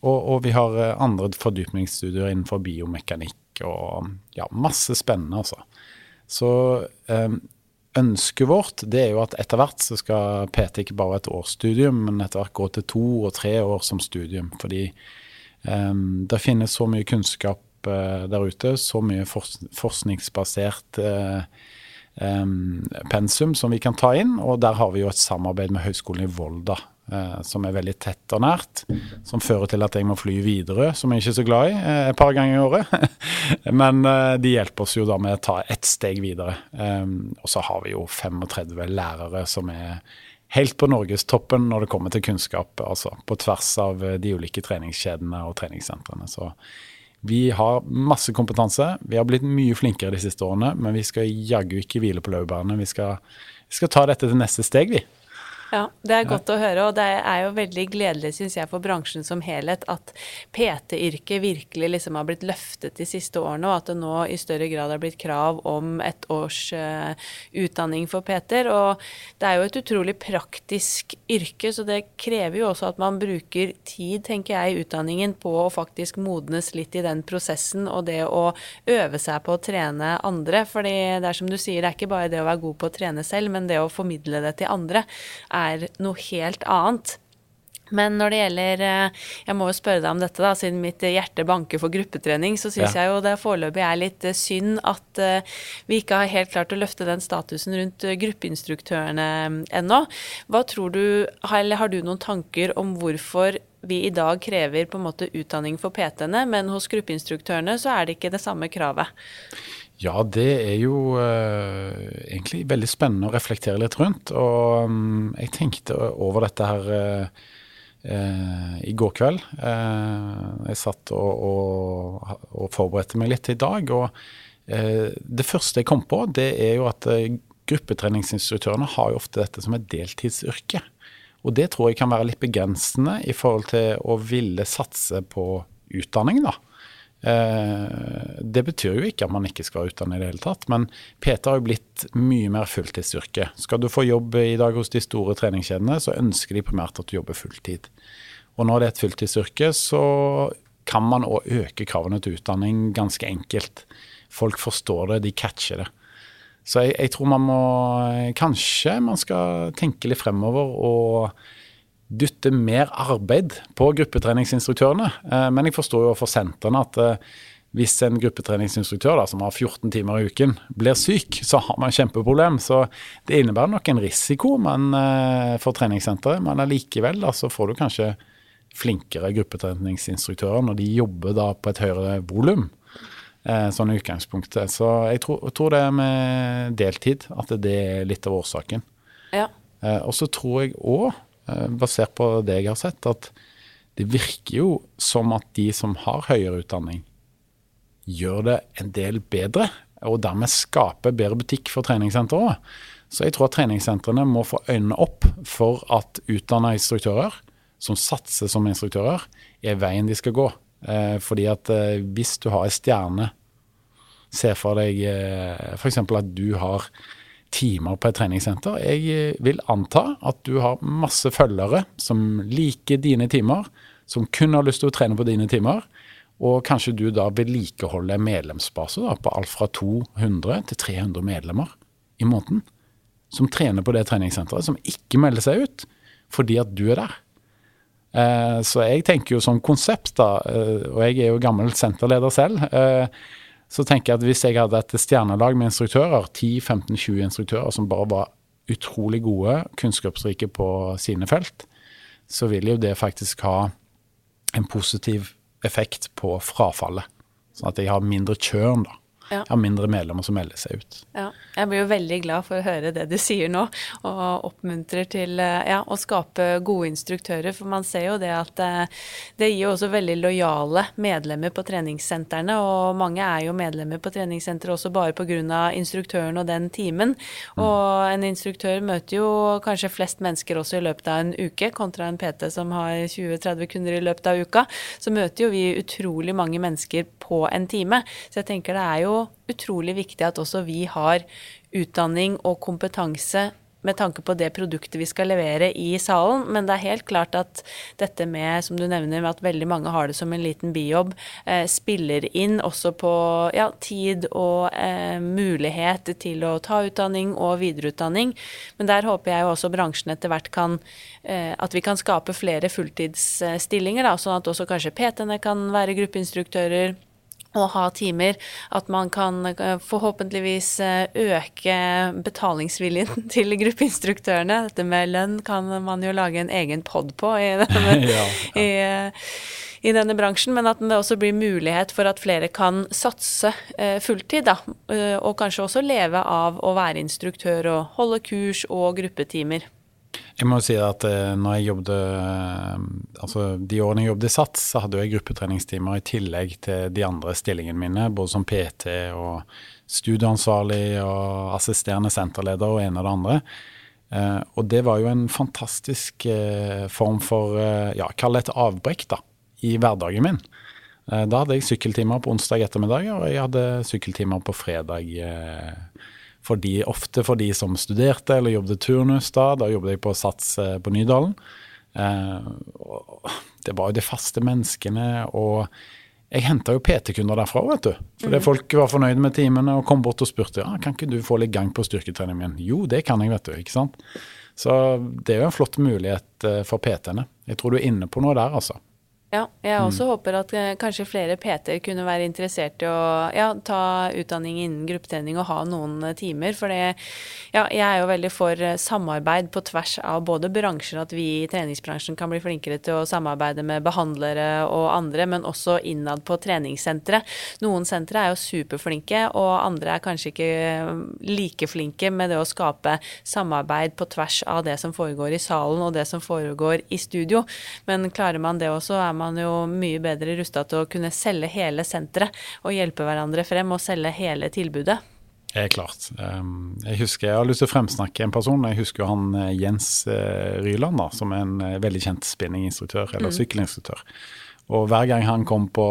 Speaker 2: og, og, vi har eh, andre fordypningsstudier innenfor biomekanikk og ja, masse spennende, altså. Så eh, ønsket vårt det er jo at etter hvert så skal PT ikke bare være et årsstudium, men etter hvert gå til to og tre år som studium. Fordi um, det finnes så mye kunnskap uh, der ute, så mye fors forskningsbasert uh, um, pensum som vi kan ta inn. Og der har vi jo et samarbeid med Høgskolen i Volda som er veldig tett og nært. Som fører til at jeg må fly videre, som jeg ikke er så glad i, eh, et par ganger i året. [LAUGHS] Men eh, de hjelper oss jo da med å ta ett steg videre. og så har vi jo 35 lærere som er helt på norgestoppen når det kommer til kunnskap. Altså på tvers av de ulike treningskjedene og treningssentrene. Så vi har masse kompetanse. Vi har blitt mye flinkere de siste årene, men vi skal jaggu ikke hvile på laurbærene. Vi, vi, skal ta dette til neste steg, vi.
Speaker 1: Ja, Det er godt å høre, og det er jo veldig gledelig synes jeg, for bransjen som helhet at PT-yrket virkelig liksom har blitt løftet de siste årene, og at det nå i større grad har blitt krav om et års uh, utdanning for PT-er. Og det er jo et utrolig praktisk yrke, så det krever jo også at man bruker tid, tenker jeg, i utdanningen på å faktisk modnes litt i den prosessen og det å øve seg på å trene andre. fordi det er som du sier, det er ikke bare det å være god på å trene selv, men det å formidle det til andre er noe helt annet. Men når det gjelder eh, Jeg må jo spørre deg om dette, da, siden mitt hjerte banker for gruppetrening. Så syns ja. jeg jo det foreløpig er litt eh, synd at eh, vi ikke har helt klart å løfte den statusen rundt gruppeinstruktørene ennå. Hva tror du, eller har du noen tanker om hvorfor vi i dag krever på en måte utdanning for PT-ene, men hos gruppeinstruktørene så er det ikke det samme kravet?
Speaker 2: Ja, det er jo uh, egentlig veldig spennende å reflektere litt rundt. Og um, jeg tenkte over dette her uh, uh, i går kveld. jeg satt og, og, og, forberedte meg litt til i dag. Og det første jeg kom på, det er jo at gruppetreningsinstruktørene har jo ofte dette som et deltidsyrke. Og det tror jeg kan være litt begrensende i forhold til å ville satse på utdanning, da. Eh, det betyr jo ikke at man ikke skal være utdannet i det hele tatt, men PT har jo blitt mye mer fulltidsyrke. Skal du få jobb i dag hos de store treningskjedene, så ønsker de primært at du jobber fulltid. Og når det er et fulltidsyrke, så kan man òg øke kravene til utdanning ganske enkelt. Folk forstår det, de catcher det. Så jeg, jeg tror man må Kanskje man skal tenke litt fremover og dytte mer arbeid på gruppetreningsinstruktørene. Eh, men jeg forstår jo for sentrene at eh, hvis en gruppetreningsinstruktør da, som har 14 timer i uken, blir syk, så har man kjempeproblem. Så det innebærer nok en risiko men, eh, for treningssenteret, men allikevel da, så får du kanskje flinkere gruppetreningsinstruktører når de jobber da på et høyere volum. Sånn i utgangspunktet. Så jeg tror, jeg tror, det med deltid at det er litt av årsaken. Ja. Og så tror jeg òg basert på det jeg har sett, at det virker jo som at de som har høyere utdanning, gjør det en del bedre, og dermed skaper bedre butikk for treningssenteret òg. Så jeg tror at treningssentrene må få øynene opp for at utdanna instruktører som satser som instruktører, er veien de skal gå. Eh, fordi at eh, hvis du har ei stjerne, se for deg eh, f.eks. at du har timer på et treningssenter. Jeg eh, vil anta at du har masse følgere som liker dine timer, som kun har lyst til å trene på dine timer. Og kanskje du da vedlikeholder medlemsbase da, på alt fra 200 til 300 medlemmer i måneden. Som trener på det treningssenteret, som ikke melder seg ut fordi at du er der. Eh, så jeg tenker jo som konsept, da, eh, og jeg er jo gammel senterleder selv. Eh, så tenker jeg at hvis jeg hadde et stjernelag med instruktører, 10-15-20 instruktører som bare var utrolig gode, kunnskapsrike på sine felt, så vil jo det faktisk ha en positiv effekt på frafallet. Sånn at jeg har mindre kjørn, da. Ja. Jeg har mindre medlemmer som melder seg ut.
Speaker 1: Ja. Jeg blir jo veldig glad for å høre det du sier nå, og oppmuntrer til eh, ja, å skape gode instruktører. For man ser jo det at eh, det gir jo også veldig lojale medlemmer på treningssentrene. Og mange er jo medlemmer på treningssenteret også bare pga. instruktøren og den timen. Mm. Og en instruktør møter jo kanskje flest mennesker også i løpet av en uke, kontra en PT som har 20-30 kunder i løpet av uka. Så møter jo vi utrolig mange mennesker på en time. Så jeg tenker det er jo utrolig viktig at også vi har utdanning og kompetanse med tanke på det produktet vi skal levere i salen. Men det er helt klart at dette med, som du nevner, at veldig mange har det som en liten bijobb, eh, spiller inn også på ja, tid og eh, mulighet til å ta utdanning og videreutdanning. Men der håper jeg jo også bransjen etter hvert kan eh, At vi kan skape flere fulltidsstillinger, da, sånn at også kanskje PT-ene kan være gruppeinstruktører å ha timer. At man kan eh, forhåpentligvis eh, øke betalingsviljen [LAUGHS] til gruppeinstruktørene. Dette med lønn kan man jo lage en egen pod på i [LAUGHS] denne, ja, ja. I, eh, i, denne, bransjen. Men at det også blir mulighet for at flere kan satse fulltid. Da, og kanskje også leve av å være instruktør og holde kurs og gruppetimer.
Speaker 2: Jeg må jo si at eh, når jeg jobbet, eh, altså De årene jeg jobbet i SATS, så hadde jeg gruppetreningstimer i tillegg til de andre stillingene mine, både som PT og studieansvarlig og assisterende senterleder og en og det andre. Eh, og det var jo en fantastisk form for, ja, kall det et avbrekk, da, i hverdagen min. Da hadde jeg sykkeltimer på onsdag ettermiddag, og jeg hadde sykkeltimer på fredag. Eh, for de, ofte for de som studerte eller jobbet turnus da. Da jobbet jeg på Sats eh, på Nydalen. det var jo de faste menneskene, og jeg henta jo PT-kunder derfra vet du. Fordi mm. folk var fornøyde med timene og kom bort og spurte ja, kan ikke du få litt gang på styrketreningen min. Jo, det kan jeg, vet du. ikke sant? Så det er jo en flott mulighet for PT-ene. Jeg tror du er inne på noe der, altså.
Speaker 1: Ja, jeg mm. også mm. håper at eh, kanskje flere PT-er kunne være interessert i å ja, ta utdanning innen gruppetrening og ha noen eh, timer. For det, ja, jeg er jo veldig for eh, samarbeid på tvers av både bransjer, at vi i treningsbransjen kan bli flinkere til å samarbeide med behandlere og andre, men også innad på treningssentre. Noen sentre er jo superflinke, og andre er kanskje ikke like flinke med det å skape samarbeid på tvers av det som foregår i salen og det som foregår i studio. Men klarer man det også, er man man jo mye bedre rusta til å kunne selge hele senteret og hjelpe hverandre frem og selge hele tilbudet.
Speaker 2: Det er klart. Ehm, jeg husker, jeg har lyst til å fremsnakke en person. Jeg husker han eh, Jens eh, Ryland, da, som er en eh, veldig kjent spinninginstruktør, eller mm. sykkelinstruktør. Og hver gang han kom på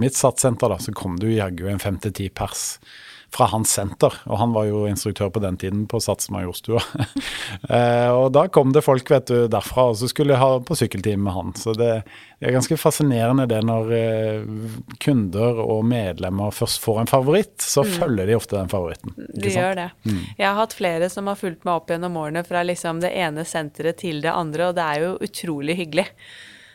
Speaker 2: mitt satssenter, da, så kom det jaggu en fem til ti pers fra hans senter. Og han var jo instruktør på den tiden på Sats Majorstua. [LAUGHS] eh, og da kom det folk vet du, derfra, og så skulle jeg ha på sykkeltime med han. Så det, er ganske fascinerende det når eh, kunder og medlemmer først får en favoritt, så mm. følger de ofte den favoritten.
Speaker 1: De gjør det. Mm. Jeg har hatt flere som har fulgt meg opp gjennom årene fra liksom det ene senteret til det andre, og det er jo utrolig hyggelig.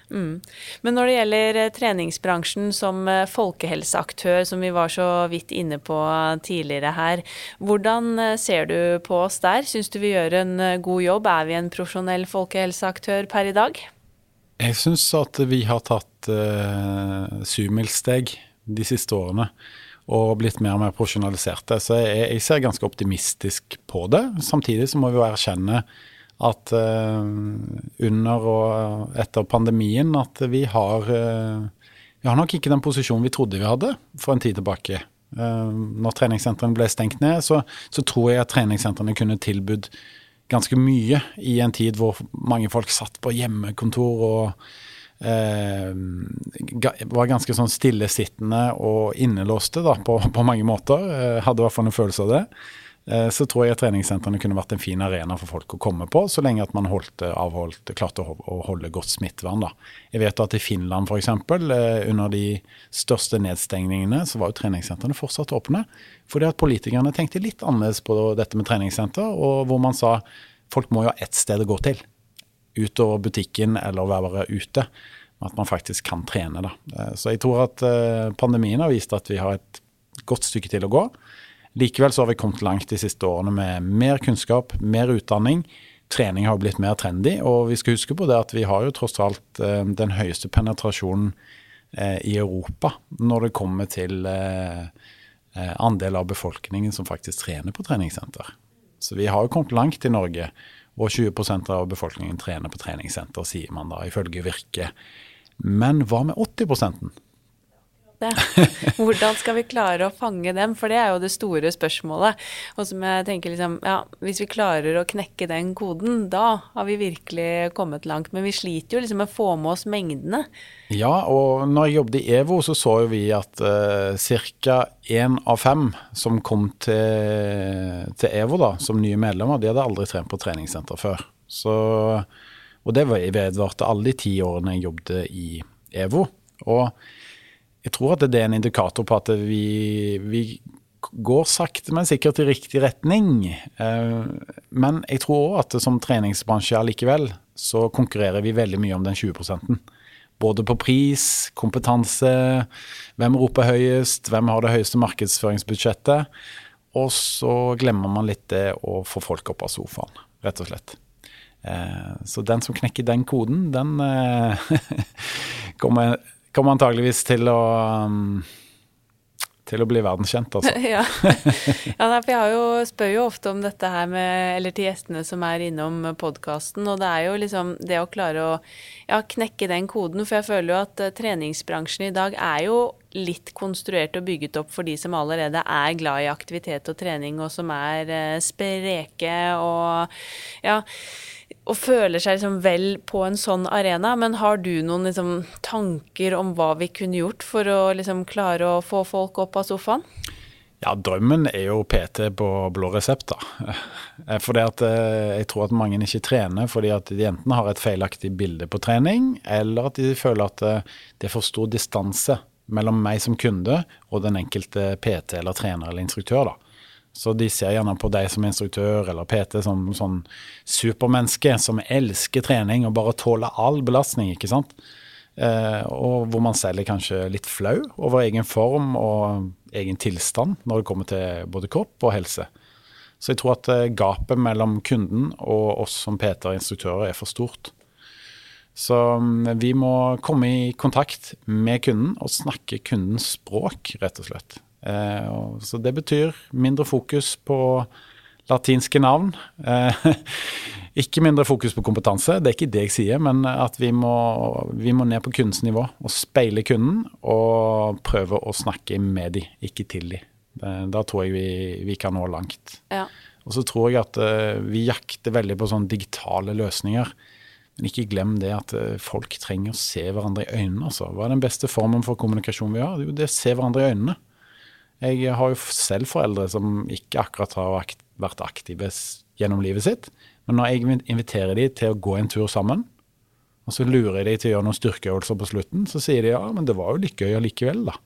Speaker 1: Mm. Men når det gjelder eh, treningsbransjen som eh, folkehelseaktør, som vi var så vidt inne på tidligere her, hvordan eh, ser du på oss der? Syns du vi gjør en god jobb? Er vi en profesjonell folkehelseaktør per i dag?
Speaker 2: Jeg syns at vi har tatt uh, syvmilssteg de siste årene og blitt mer og mer profesjonaliserte. Så jeg, jeg ser ganske optimistisk på det. Samtidig så må vi jo erkjenne at uh, under og etter pandemien at vi har uh, Vi har nok ikke den posisjonen vi trodde vi hadde for en tid tilbake. Uh, når treningssentrene ble stengt ned, så, så, tror jeg at treningssentrene kunne tilbudt ganske mye i en tid hvor mange folk satt på hjemmekontor og var ganske sånn stillesittende og innelåste da, på, på mange måter. hadde i hvert fall en følelse av det. Eh, så tror jeg at treningssentrene kunne vært en fin arena for folk å komme på, så lenge at man holdt, eh, avholdt, klarte å holde godt smittevern. Da. Jeg vet at i Finland f.eks., eh, under de største nedstengningene, så var jo treningssentrene fortsatt åpne. Fordi at politikerne tenkte litt annerledes på dette med treningssenter, og hvor man sa folk må jo ha ett sted å gå til. Utover butikken eller være ute. At man faktisk kan trene, da. Så jeg tror at pandemien har vist at vi har et godt stykke til å gå. Likevel så har vi kommet langt de siste årene med mer kunnskap, mer utdanning. Trening har blitt mer trendy, og vi skal huske på det at vi har jo tross alt eh, den høyeste penetrasjonen eh, i Europa når det kommer til eh, andel av befolkningen som faktisk trener på treningssenter. Så vi har jo kommet langt i Norge, og 20% av befolkningen trener på treningssenter, sier man da, ifølge Virke. Men hva med 80
Speaker 1: det. [LAUGHS] Hvordan skal vi klare å fange dem? For det er jo det store spørsmålet. Og som jeg tenker liksom, ja, Hvis vi klarer å knekke den koden, da har vi virkelig kommet langt. Men vi sliter jo liksom med å få med oss mengdene.
Speaker 2: Ja, og når jeg jobbet i EVO, så så vi at uh, ca. én av fem som kom til, til, EVO da, som nye medlemmer, de hadde aldri trent på treningssenter før. Så, og det vedvarte alle de ti årene jeg jobbet i EVO. Og jeg tror at det er en indikator på at vi, vi går sakte, men sikkert i riktig retning. Eh, men jeg tror òg at som treningsbransje allikevel, så konkurrerer vi veldig mye om den 20% Både på pris, kompetanse, hvem roper høyest, hvem har det høyeste markedsføringsbudsjettet. Og så glemmer man litt det å få folk opp av sofaen, rett og slett. Eh, så den som knekker den koden, den eh, [LAUGHS] kommer kommer antageligvis til å um, til å bli verdenskjent, altså. [LAUGHS]
Speaker 1: ja. ja, for jeg jo, spør jo ofte om dette her med Eller til gjestene som er innom podkasten. Og det er jo liksom det å klare å ja, knekke den koden. For jeg føler jo at uh, treningsbransjen i dag er jo litt konstruert og bygget opp for de som allerede er glad i aktivitet og trening, og som er eh, spreke og ja og føler seg liksom vel på en sånn arena. Men har du noen liksom, tanker om hva vi kunne gjort for å liksom, klare å få folk opp av sofaen?
Speaker 2: Ja, drømmen er jo PT på blå resept, da. For fordi at eh, jeg tror at mange ikke trener fordi at de enten har et feilaktig bilde på trening, eller at de føler at eh, det er for stor distanse mellom meg som kunde og den enkelte PT eller trener eller instruktør. da. Så de ser gjerne på deg som instruktør eller PT som sånn supermenneske som elsker trening og bare tåler all belastning, ikke sant. Eh, og hvor man selv er kanskje litt flau over egen form og egen tilstand når det kommer til både kropp og helse. Så jeg tror at eh, gapet mellom kunden og oss som PT og instruktører er for stort. Så mm, vi må komme i kontakt med kunden og snakke kundens språk, rett og slett. Eh, så det betyr mindre fokus på latinske navn. Eh, [LAUGHS] ikke mindre fokus på kompetanse, det er ikke det jeg sier, men at vi må, vi må ned på kunstnivå, og speile kunden og prøve å snakke med de, ikke til de. Da tror jeg vi, vi kan nå langt. Ja. Og så tror jeg at uh, vi jakter veldig på sånne digitale løsninger. Men ikke glem det at folk trenger å se hverandre i øynene. Altså. Hva er den beste formen for kommunikasjon vi har? Det er å se hverandre i øynene. Jeg har jo selv foreldre som ikke akkurat har vært aktive gjennom livet sitt. Men når jeg inviterer de til å gå en tur sammen, og så lurer jeg de til å gjøre noen styrkeøvelser på slutten, så sier de ja, men det var jo litt gøy allikevel, da.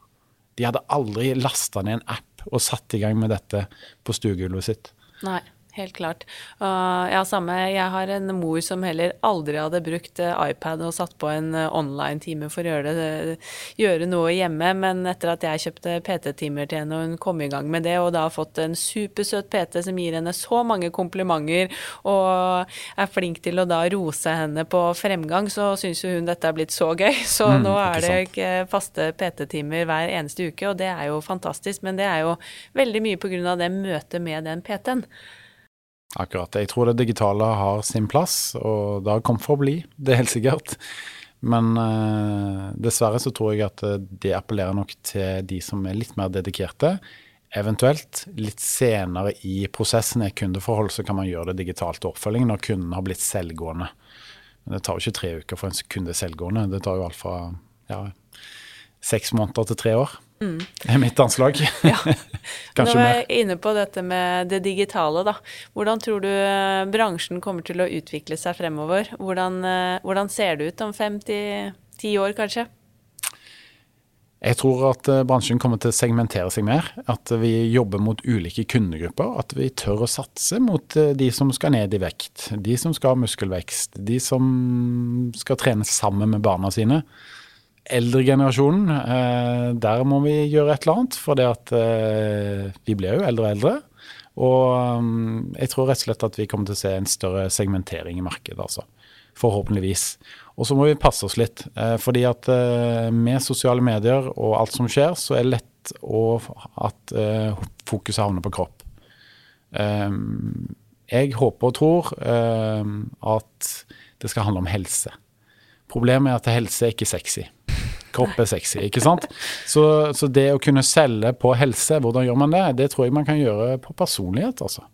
Speaker 2: De hadde aldri lasta ned en app og satt i gang med dette på stuegulvet sitt.
Speaker 1: Nei helt klart. Og ja, samme. Jeg har en mor som heller aldri hadde brukt uh, iPad og satt på en uh, online-time for å gjøre, det, gjøre, noe hjemme, men etter at jeg kjøpte PT-timer til henne og hun kom i gang med det, og da har fått en supersøt PT som gir henne så mange komplimenter og er flink til å da rose henne på fremgang, så syns jo hun dette er blitt så gøy. [LAUGHS] Så mm, nå er det ikke faste PT-timer hver eneste uke, og det er jo fantastisk, men det er jo veldig mye av det møtet med den PT-en.
Speaker 2: Akkurat. Jeg tror det digitale har sin plass, og det har kommet for å bli. [LAUGHS] Det er helt sikkert. Men uh, dessverre så tror jeg at eh, det appellerer nok til de som er litt mer dedikerte. Eventuelt litt senere i prosessen i kundeforhold så kan man gjøre det digitalt til oppfølging når kunden har blitt selvgående. Men det tar jo ikke tre uker for en kunde selvgående. Det tar jo alt fra ja, seks måneder til tre år. Mm. er mitt anslag. [LAUGHS] ja.
Speaker 1: Kanskje mer. Nå er jeg inne på dette med det digitale, da. Hvordan tror du eh, bransjen kommer til å utvikle seg fremover? Hvordan, eh, hvordan ser det ut om fem til ti år, kanskje?
Speaker 2: Jeg tror at eh, bransjen kommer til å segmentere seg mer. At vi jobber mot ulike kundegrupper. At vi tør å satse mot de som skal ned i vekt. De som skal ha muskelvekst. De som skal trene sammen med barna sine eldregenerasjonen, eh, der må vi gjøre et eller annet. For det at eh, vi blir jo eldre og eldre. Og um, jeg tror rett og slett at vi kommer til å se en større segmentering i markedet, altså. Forhåpentligvis. Og så må vi passe oss litt. Eh, fordi at eh, med sosiale medier og alt som skjer, så er det lett å, at eh, fokuset havner på kropp. Jeg håper og tror at det skal handle om helse. Problemet er at helse er ikke sexy. Kropp er sexy, ikke sant. Så, så, det å kunne selge på helse, hvordan gjør man det? Det tror jeg man kan gjøre på personlighet, altså.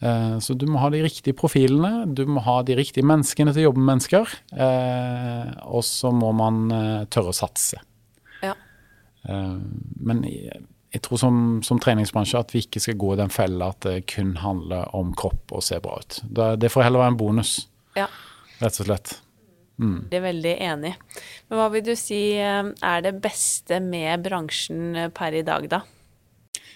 Speaker 2: Eh, så du må ha de riktige profilene, du må ha de riktige menneskene til å jobbe med mennesker. Eh, og så må man eh, tørre å satse. Ja. Men jeg tror som, som, treningsbransje at vi ikke skal gå i den fella at det kun handler om kropp og se bra ut. Det får heller være en bonus, ja. rett og slett.
Speaker 1: Mm. Jeg er veldig enig. Men hva vil du si eh, er det beste med bransjen eh, per i dag, da?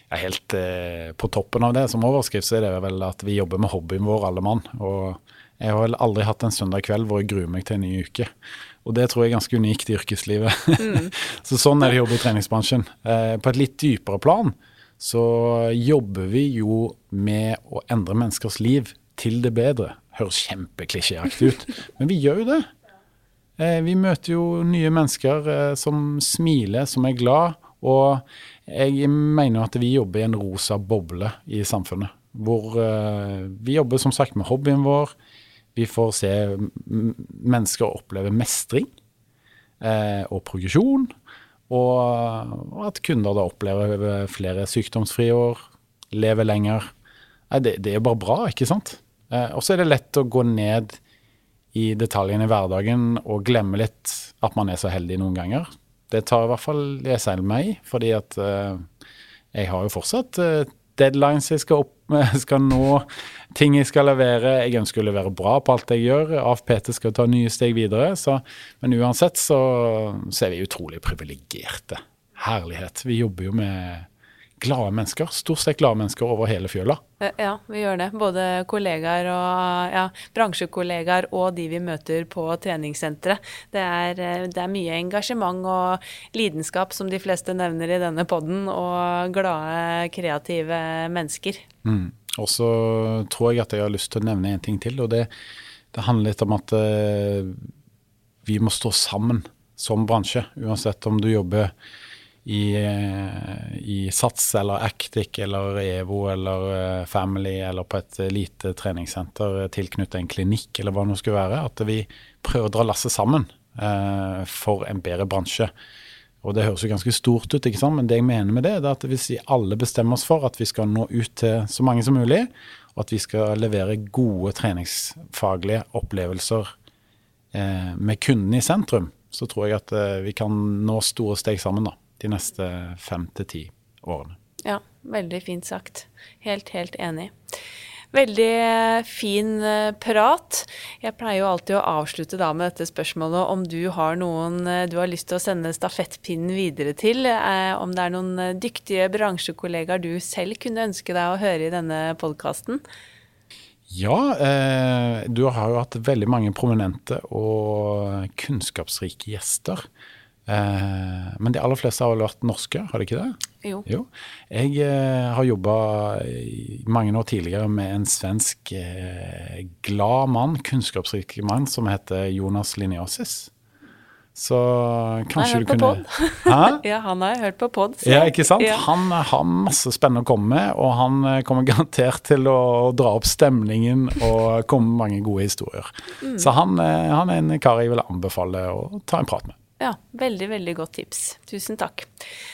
Speaker 2: Ja, helt eh, på toppen av det som overskrift så er det vel at vi jobber med hobbyen vår alle mann. Og jeg har vel aldri hatt en søndag kveld hvor jeg gruer meg til en ny uke. Og det tror jeg er ganske unikt i yrkeslivet. Mm. [LAUGHS] så sånn er det å jobbe i treningsbransjen. Eh, på et litt dypere plan så jobber vi jo med å endre menneskers liv til det bedre. Høres kjempeklisjéaktig ut, men vi gjør jo det. Eh, vi møter jo nye mennesker eh, som smiler, som er glad. Og jeg mener at vi jobber i en rosa boble i samfunnet. Hvor eh, vi jobber som sagt med hobbyen vår. Vi får se mennesker oppleve mestring og progresjon. Og, at kunder da opplever flere sykdomsfrie år, lever lenger. Det, er bare bra, ikke sant? Og så er det lett å gå ned i detaljene i hverdagen og glemme litt at man er så heldig noen ganger. Det tar i hvert fall jeg selv meg fordi at eh, jeg har jo fortsatt eh, deadlines jeg skal, opp, [LAUGHS] skal nå, ting jeg skal levere. Jeg ønsker å levere bra på alt jeg gjør. AFPT skal ta nye steg videre. Så, men uansett så, så er vi utrolig privilegerte. Herlighet. Vi jobber jo med glade mennesker. Stort sett glade mennesker over hele fjøla.
Speaker 1: Eh, ja, vi gjør det. Både kollegaer og ja, bransjekollegaer og de vi møter på treningssenteret. Det, er, det, er mye engasjement og lidenskap, som de fleste nevner i denne poden, og glade, kreative mennesker.
Speaker 2: Mm. Og så tror jeg at jeg har lyst til å nevne en ting til, og det, det handler litt om at uh, vi må stå sammen som bransje. Uansett om du jobber i, eh, i Sats eller Actic eller EVO eller eh, Family eller på et lite treningssenter tilknyttet en klinikk eller hva det nå skulle være. At vi prøver å dra lasset sammen eh, for en bedre bransje. Og Det høres jo ganske stort ut, ikke sant? men det jeg mener med det, er at hvis vi alle bestemmer oss for at vi skal nå ut til så mange som mulig, og at vi skal levere gode treningsfaglige opplevelser eh, med kunden i sentrum, så tror jeg at eh, vi kan nå store steg sammen. da de neste fem til ti årene.
Speaker 1: Ja, veldig fint sagt. Helt, helt enig. Veldig eh, fin eh, prat. Jeg pleier jo alltid å avslutte da med dette spørsmålet om du har noen eh, du har lyst til å sende stafettpinnen videre til. Om det er noen dyktige bransjekollegaer du selv kunne ønske deg å høre i denne podkasten?
Speaker 2: Ja, eh, du har jo hatt veldig mange prominente og kunnskapsrike gjester. Eh, men de aller fleste har vel vært norske, har de ikke det?
Speaker 1: Jo.
Speaker 2: jo. Jeg eh, har jobba mange år tidligere med en svensk eh, glad mann, kunnskapsrik mann, som heter Jonas Liniosis. Så kanskje du kunne [LAUGHS]
Speaker 1: Ja, han har jeg hørt på pod.
Speaker 2: Ja, ikke sant? Ja. Han har masse spennende å komme med, og han kommer [LAUGHS] garantert til å dra opp stemningen og komme med mange gode historier. Mm. Så han, han er en kar jeg vil anbefale å ta en prat med.
Speaker 1: Ja, veldig, veldig godt tips. Tusen takk.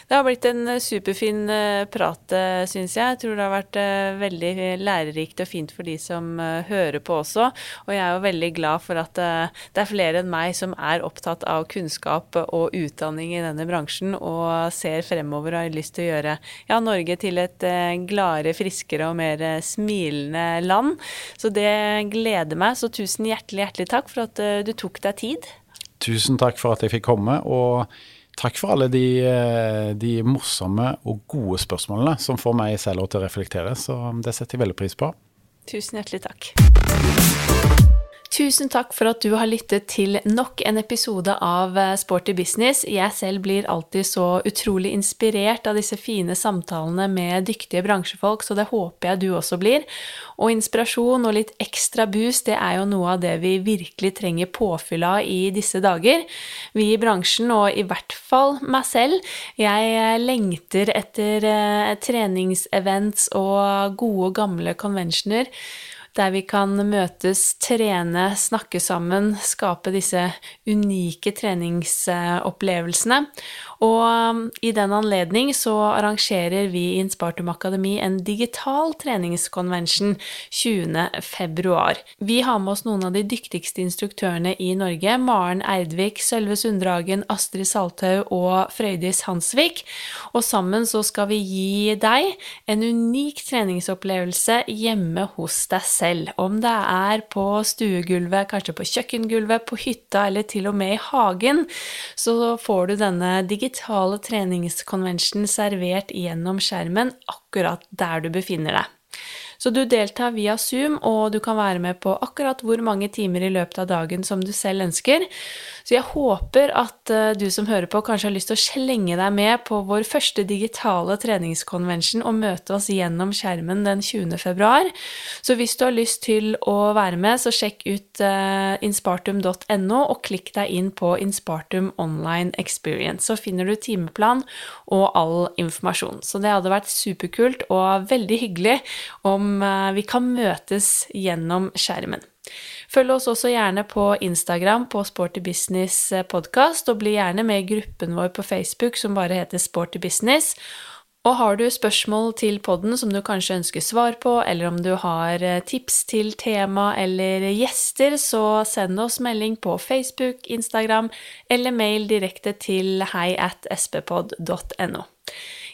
Speaker 1: Det har blitt en eh, superfin eh, prat, eh, syns jeg. Jeg tror det har vært veldig lærerikt og fint for de som hører på også. Og jeg er jo veldig glad for at det er flere enn meg som er opptatt av kunnskap og utdanning i denne bransjen, og ser fremover og har lyst til å gjøre ja, Norge til et gladere, friskere og mer smilende land. Så det gleder meg. Så tusen hjertelig, hjertelig takk for at du tok deg tid.
Speaker 2: Tusen takk for at jeg fikk komme, og takk for alle de, eh, de morsomme og gode spørsmålene som får meg selv til å reflektere, så det setter jeg veldig pris på.
Speaker 1: Tusen hjertelig takk. Tusen takk for at du har lyttet til nok en episode av eh, Sporty business. Jeg selv blir alltid så utrolig inspirert av disse fine samtalene med dyktige bransjefolk, så det håper jeg du også blir. Og inspirasjon og litt ekstra boost, det er jo noe av det vi virkelig trenger påfyll av i disse dager. Vi i bransjen, og i hvert fall meg selv, jeg eh, lengter etter eh, treningsevents og gode, gamle conventioner der vi kan møtes, trene, snakke sammen, skape disse unike treningsopplevelsene. Og um, i den anledning så arrangerer vi i Inspartum Akademi en digital treningskonvensjon 20.2. Vi har med oss noen av de dyktigste instruktørene i Norge. Maren Eidvik, Sølve Sunddragen, Astrid Salthaug og Frøydis Hansvik. Og sammen så skal vi gi deg en unik treningsopplevelse hjemme hos deg selv. Om det er på stuegulvet, kanskje på kjøkkengulvet, på hytta eller til og med i hagen, så får du denne digitale digitale treningskonvensjonen servert gjennom skjermen akkurat der du befinner deg. Så du deltar via Zoom, og du kan være med på akkurat hvor mange timer i løpet av dagen som du selv ønsker. Så jeg håper at uh, du som hører på, kanskje har lyst til å slenge deg med på vår første digitale treningskonvensjon og møte oss gjennom skjermen den 20. februar. Så hvis du har lyst til å være med, så sjekk ut uh, inspartum.no og klikk deg inn på Inspartum Online Experience. Så finner du timeplan og all informasjon. Så det hadde vært superkult og veldig hyggelig om uh, vi kan møtes gjennom skjermen. Følg oss også gjerne på Instagram på Sporty Business podkast, og bli gjerne med i gruppen vår på Facebook som bare heter Sporty Business. Og har du spørsmål til podden som du kanskje ønsker svar på, eller om du har eh, tips til tema eller gjester, så send oss melding på Facebook, Instagram eller mail direkte til hei at sppod.no.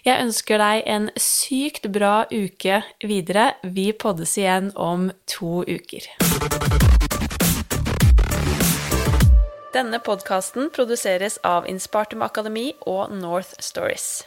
Speaker 1: Jeg ønsker deg en sykt bra uke videre. Vi poddes igjen om to uker. Denne podkasten produseres av Inspartum Akademi og North Stories.